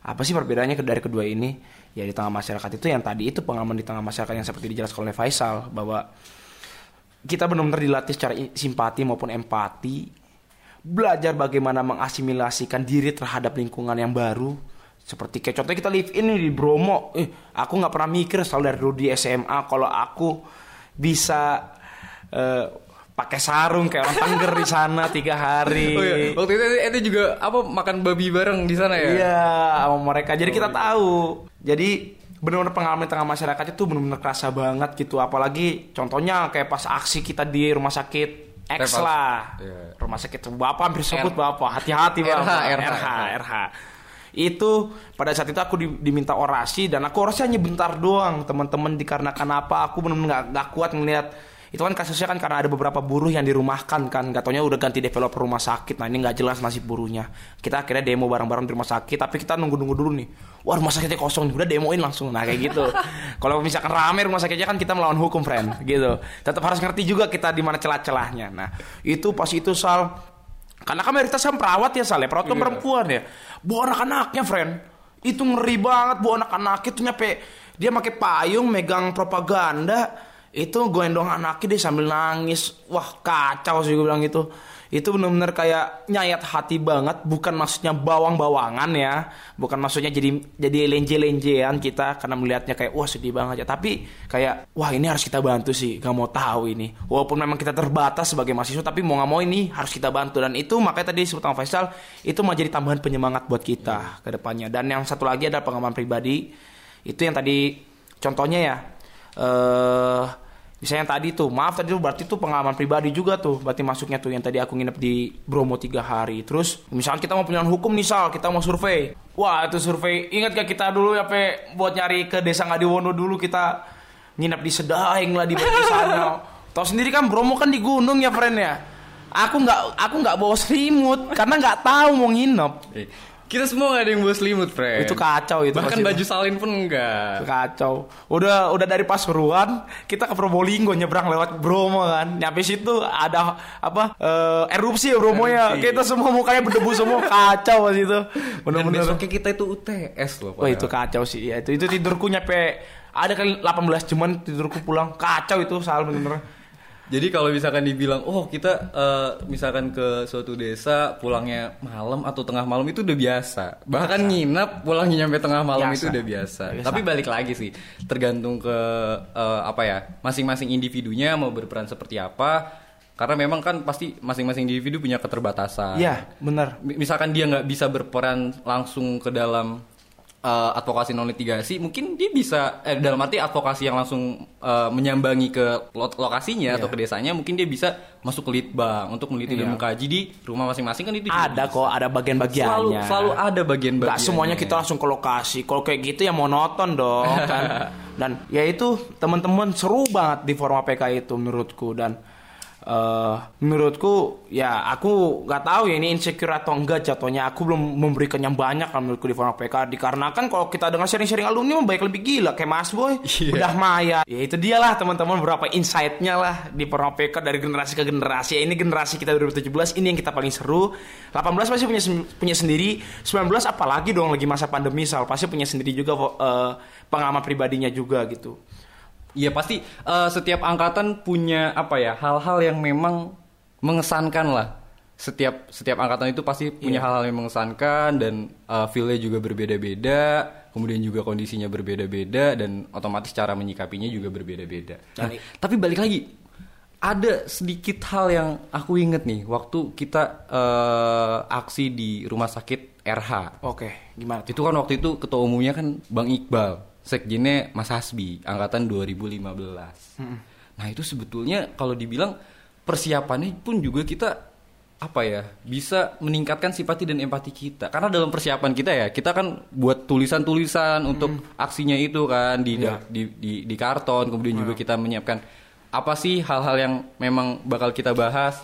Apa sih perbedaannya dari kedua ini? Ya di tengah masyarakat itu yang tadi itu pengalaman di tengah masyarakat yang seperti dijelaskan oleh Faisal bahwa kita benar-benar dilatih secara simpati maupun empati, belajar bagaimana mengasimilasikan diri terhadap lingkungan yang baru. Seperti kayak contohnya kita live in nih di Bromo, eh aku nggak pernah mikir selalu dari dulu di SMA kalau aku bisa eh, pakai sarung kayak orang Tengger di sana tiga hari. Oh iya, waktu itu itu juga apa makan babi bareng di sana ya? Iya, sama mereka. Jadi kita tahu. Jadi benar-benar pengalaman di tengah masyarakat itu benar-benar kerasa banget gitu. Apalagi contohnya kayak pas aksi kita di rumah sakit X lah. Iya. Rumah sakit Bapak hampir sebut R- Bapak. Hati-hati Bapak. RH. RH, RH. Itu pada saat itu aku di- diminta orasi dan aku orasi hanya bentar doang teman-teman dikarenakan apa aku benar-benar nggak kuat melihat itu kan kasusnya kan karena ada beberapa buruh yang dirumahkan kan. Katanya udah ganti developer rumah sakit. Nah ini nggak jelas nasib buruhnya. Kita akhirnya demo bareng-bareng di rumah sakit tapi kita nunggu-nunggu dulu nih. Wah rumah sakitnya kosong nih. Udah demoin langsung. Nah kayak gitu. Kalau misalkan rame rumah sakitnya kan kita melawan hukum friend. Gitu. Tetap harus ngerti juga kita di mana celah-celahnya. Nah itu pas itu sal. Karena kan mayoritas kan perawat ya Sal ya. Perawat kan Iya. perempuan ya. Bawa anak-anaknya friend. Itu ngeri banget bawa anak-anak itu nyampe Dia pakai payung megang propaganda Itu gendong anaknya dia sambil nangis. Wah kacau sih gue bilang itu Itu bener-bener kayak nyayat hati banget. Bukan maksudnya bawang-bawangan ya. Bukan maksudnya jadi jadi lenje-lenjean kita Karena melihatnya kayak wah sedih banget ya Tapi kayak wah ini harus kita bantu sih. Gak mau tahu ini. Walaupun memang kita terbatas sebagai mahasiswa Tapi mau gak mau ini harus kita bantu. Dan itu makanya tadi disebut sama Faisal Itu menjadi tambahan penyemangat buat kita ke depannya. Dan yang satu lagi adalah pengalaman pribadi. Itu yang tadi contohnya ya eh Misalnya yang tadi tuh, maaf tadi tuh berarti tuh pengalaman pribadi juga tuh, berarti masuknya tuh yang tadi aku nginep di Bromo tiga hari. Terus misalnya kita mau punya hukum nih Sal, kita mau survei. Wah itu survei, ingat gak kita dulu ya pe buat nyari ke desa Ngadiwono dulu kita nginep di Sedaeng lah di sana. Tahu sendiri kan Bromo kan di gunung ya friend ya. Aku nggak aku nggak bawa selimut karena nggak tahu mau nginep. Kita semua gak ada yang bawa selimut, friend. Itu kacau itu Bahkan baju salin pun enggak. Kacau. Udah udah dari Pasuruan kita ke Probolinggo nyebrang lewat Bromo kan. Nyampe situ ada apa eh, erupsi ya Bromo ya. Kita semua mukanya berdebu semua kacau pas itu. Dan Bener-bener. besoknya kita itu UTS loh. Wah itu kacau sih ya. Itu itu tidurku nyampe ada kali 18 cuman tidurku pulang kacau itu soal bener-bener. Jadi kalau misalkan dibilang, oh kita eh, misalkan ke suatu desa pulangnya malam atau tengah malam itu udah biasa. Bahkan nginep pulangnya nyampe tengah malam Biasa. itu udah biasa. Biasa. Tapi balik lagi sih, tergantung ke eh, apa ya, masing-masing individunya mau berperan seperti apa. Karena memang kan pasti masing-masing individu punya keterbatasan. Iya, bener. Mi- Misalkan dia nggak bisa berperan langsung ke dalam eh, advokasi non litigasi, mungkin dia bisa eh, dalam arti advokasi yang langsung eh, menyambangi ke lo- lokasinya Iya. atau ke desanya, mungkin dia bisa masuk ke litbang untuk meneliti dan Iya. mengkaji di rumah masing-masing kan itu Ada bisa. kok, ada bagian-bagiannya. Selalu selalu ada bagian-bagian. Gak semuanya kita langsung ke lokasi. Kalau kayak gitu ya monoton dong kan. Dan ya itu teman-teman seru banget di forum APK itu menurutku dan eh menurutku ya aku nggak tahu ya ini insecure atau enggak jatuhnya. Aku belum memberikan yang banyak kan menurutku di forum APK dikarenakan kalau kita dengan sharing-sharing alumni mah baik lebih gila. Kayak Mas Boy Iya. udah Maya. Ya itu dia lah teman-teman. Beberapa insight-nya lah di forum APK dari generasi ke generasi. Ya, ini generasi kita 2017 ini yang kita paling seru. 18 pasti punya punya sendiri. 19 apalagi dong lagi masa pandemi Sal. Pasti punya sendiri juga eh, pengalaman pribadinya juga gitu Iya pasti eh, setiap angkatan punya apa ya hal-hal yang memang mengesankan lah. Setiap setiap angkatan itu pasti punya Iya. hal-hal yang mengesankan dan eh, feel-nya juga berbeda-beda, kemudian juga kondisinya berbeda-beda dan otomatis cara menyikapinya juga berbeda-beda. Nah, tapi balik lagi ada sedikit hal yang aku inget nih waktu kita eh, aksi di rumah sakit RH. oke gimana Itu kan waktu itu ketua umumnya kan Bang Iqbal, sekjennya Mas Hasbi, angkatan 2015. Nah itu sebetulnya kalau dibilang persiapannya pun juga kita apa ya bisa meningkatkan simpati dan empati kita. Karena dalam persiapan kita ya kita kan buat tulisan-tulisan untuk aksinya itu kan di, Iya. di di di karton kemudian juga kita menyiapkan apa sih hal-hal yang memang bakal kita bahas.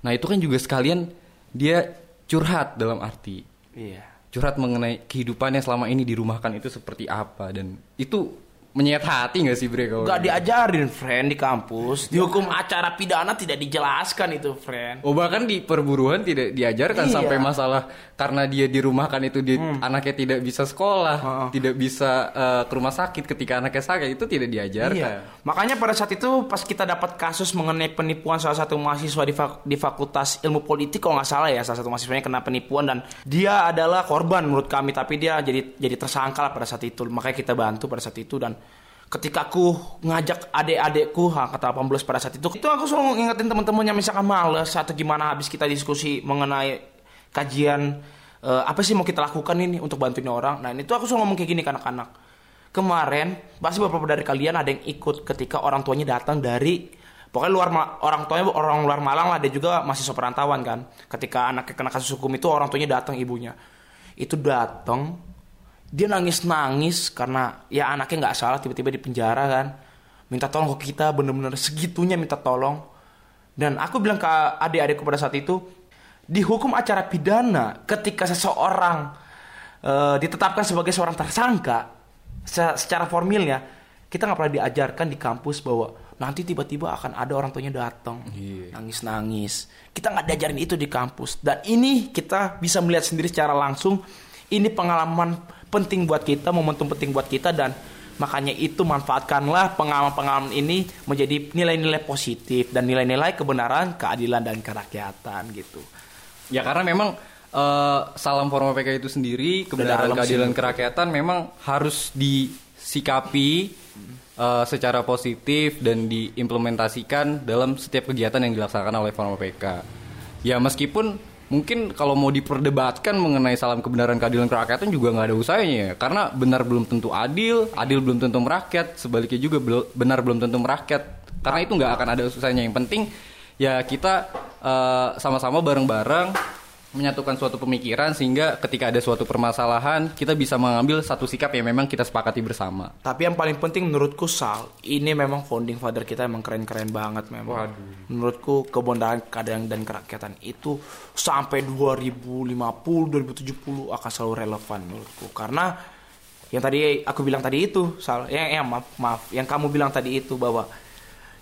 Nah itu kan juga sekalian dia curhat dalam arti. Iya curhat mengenai kehidupannya selama ini dirumahkan itu seperti apa. Dan itu menyayat hati gak sih bre kalau Gak diajarin, friend, di kampus. Di hukum acara pidana tidak dijelaskan itu, friend. Oh bahkan di perburuan tidak diajarkan Iya. sampai masalah karena dia dirumahkan itu dia anaknya tidak bisa sekolah, Hmm. Heeh. tidak bisa eh, ke rumah sakit ketika anaknya sakit itu tidak diajarkan. Iya. Makanya pada saat itu pas kita dapat kasus mengenai penipuan salah satu mahasiswa di, fak- di Fakultas Ilmu Politik kalau nggak salah ya salah satu mahasiswanya kena penipuan dan dia adalah korban menurut kami tapi dia jadi jadi tersangka lah pada saat itu makanya kita bantu pada saat itu dan ketika aku ngajak adik-adikku angkatan 18 pada saat itu itu aku selalu ngingetin teman-teman yang misalkan males atau gimana habis kita diskusi mengenai kajian eh, apa sih mau kita lakukan ini untuk bantuin orang. Nah itu aku selalu ngomong kayak gini ke anak-anak. Kemarin pasti beberapa dari kalian ada yang ikut ketika orang tuanya datang dari pokoknya luar orang tuanya orang luar Malang lah dia juga masih perantauan kan. Ketika anaknya kena kasus hukum itu orang tuanya datang ibunya. Itu datang dia nangis nangis karena ya anaknya nggak salah tiba-tiba di penjara kan. Minta tolong ke kita bener-bener segitunya minta tolong. Dan aku bilang ke adik-adikku pada saat itu di hukum acara pidana ketika seseorang eh, ditetapkan sebagai seorang tersangka se- secara formilnya kita nggak pernah diajarkan di kampus bahwa nanti tiba-tiba akan ada orang tuanya datang. Iya. nangis-nangis. Kita nggak diajarin itu di kampus. Dan ini kita bisa melihat sendiri secara langsung ini pengalaman penting buat kita momentum penting buat kita dan makanya itu manfaatkanlah pengalaman-pengalaman ini menjadi nilai-nilai positif dan nilai-nilai kebenaran keadilan dan kerakyatan gitu Ya karena memang eh, salam forma PK itu sendiri kebenaran keadilan kerakyatan memang harus disikapi eh, secara positif dan diimplementasikan dalam setiap kegiatan yang dilaksanakan oleh forma PK. Ya meskipun mungkin kalau mau diperdebatkan mengenai salam kebenaran keadilan kerakyatan juga nggak ada usahanya ya karena benar belum tentu adil, adil belum tentu merakyat, sebaliknya juga benar belum tentu merakyat karena itu nggak akan ada usahanya. Yang penting ya kita eh, sama-sama bareng-bareng menyatukan suatu pemikiran sehingga ketika ada suatu permasalahan kita bisa mengambil satu sikap yang memang kita sepakati bersama. Tapi yang paling penting menurutku Sal, ini memang founding father kita emang keren-keren banget memang. Waduh. Menurutku kebenaran keadaan dan kerakyatan itu sampai 2050, 2070 akan selalu relevan menurutku. Karena yang tadi aku bilang tadi itu, Sal, ya, ya maaf, maaf, yang kamu bilang tadi itu bahwa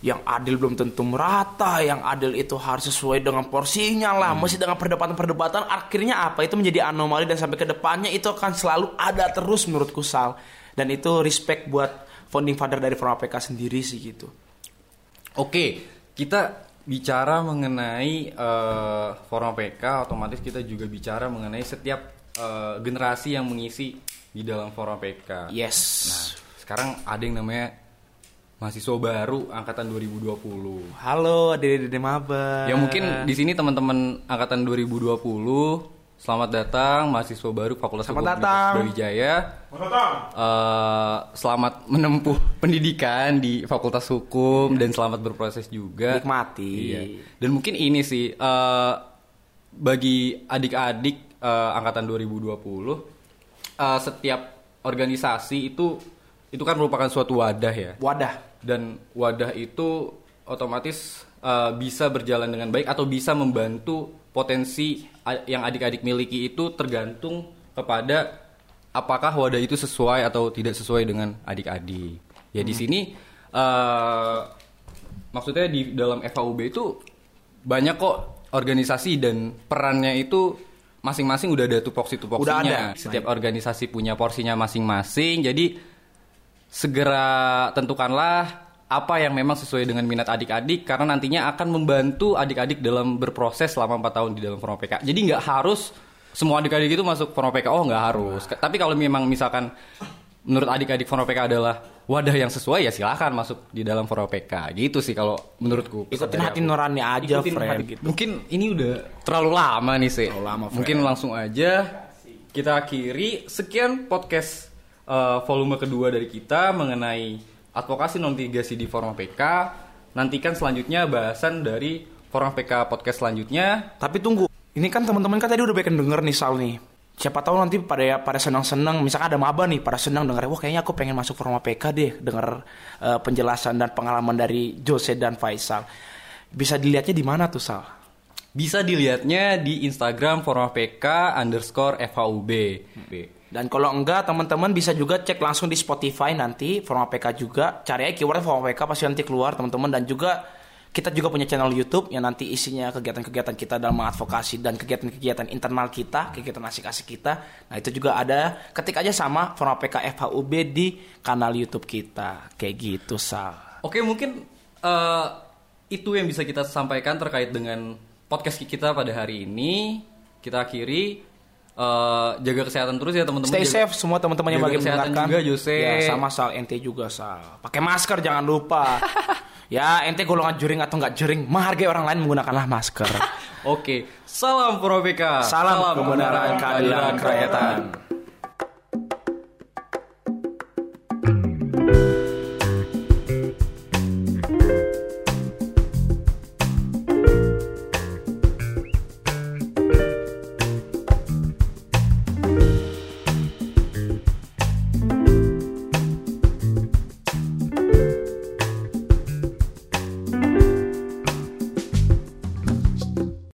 yang adil belum tentu merata, yang adil itu harus sesuai dengan porsinya lah, masih dengan perdebatan-perdebatan, akhirnya apa itu menjadi anomali dan sampai ke depannya itu akan selalu ada terus menurutku Sal. Dan itu respect buat founding father dari Forma PK sendiri sih gitu. Oke, kita bicara mengenai eh, forma PK, otomatis kita juga bicara mengenai setiap eh, generasi yang mengisi di dalam forma PK. Yes. Nah, sekarang ada yang namanya mahasiswa baru angkatan 2020. Halo adik-adik maba. Ya mungkin di sini teman-teman angkatan 2020 selamat datang mahasiswa baru Fakultas Selamat Hukum datang. Universitas Brawijaya. Eh, selamat menempuh pendidikan di Fakultas Hukum dan selamat berproses juga. Nikmati. Iya. Dan mungkin ini sih eh, bagi adik-adik eh, angkatan 2020 eh, setiap organisasi itu itu kan merupakan suatu wadah ya Wadah. dan wadah itu otomatis uh, bisa berjalan dengan baik atau bisa membantu potensi yang adik-adik miliki itu tergantung kepada apakah wadah itu sesuai atau tidak sesuai dengan adik-adik. Ya di sini uh, maksudnya di dalam FAUB itu banyak kok organisasi dan perannya itu masing-masing udah ada tupoksi tupoksinya. Udah ada. Setiap organisasi punya porsinya masing-masing. Jadi segera tentukanlah apa yang memang sesuai dengan minat adik-adik karena nantinya akan membantu adik-adik dalam berproses selama 4 tahun di dalam Forma PK. Jadi nggak harus semua adik-adik itu masuk Forma PK. Oh nggak harus. K- Tapi kalau memang misalkan menurut adik-adik Forma PK adalah wadah yang sesuai ya silahkan masuk di dalam Forma PK. Gitu sih kalau menurutku. Ikutin hati nurani aja, Ikutin friend. hati- Mungkin ini udah terlalu lama nih sih. Terlalu lama, friend. Mungkin langsung aja kita akhiri sekian podcast eh, volume kedua dari kita mengenai advokasi non litigasi di Forma PK. Nantikan selanjutnya bahasan dari Forma PK podcast selanjutnya. Tapi tunggu, ini kan teman-teman kan tadi udah banyak denger nih Sal nih. Siapa tahu nanti pada pada senang-senang, misalkan ada maba nih, pada senang denger, wah kayaknya aku pengen masuk Forma PK deh, denger eh, penjelasan dan pengalaman dari Jose dan Faisal. Bisa dilihatnya di mana tuh Sal? Bisa dilihatnya di Instagram Forma PK underscore FHUB. Dan kalau enggak teman-teman bisa juga cek langsung di Spotify nanti Forum APK juga. Cari aja keyword Forum APK pasti nanti keluar teman-teman dan juga kita juga punya channel YouTube yang nanti isinya kegiatan-kegiatan kita dalam mengadvokasi dan kegiatan-kegiatan internal kita, kegiatan asik-asik kita. Nah, itu juga ada. Ketik aja sama Forum APK FHUB di kanal YouTube kita. Kayak gitu, Sal. Oke, mungkin eh, itu yang bisa kita sampaikan terkait dengan podcast kita pada hari ini. Kita akhiri Eh, jaga kesehatan terus ya teman-teman. Stay Jaga- safe semua teman-teman yang bagi kesehatan juga, Jose. Ya, sama Sal ente juga Sal. Pakai masker jangan lupa. ya, ente golongan jering atau nggak jering, menghargai orang lain menggunakanlah masker. Oke, salam Pro PK. Salam kebenaran, keadilan, kerakyatan.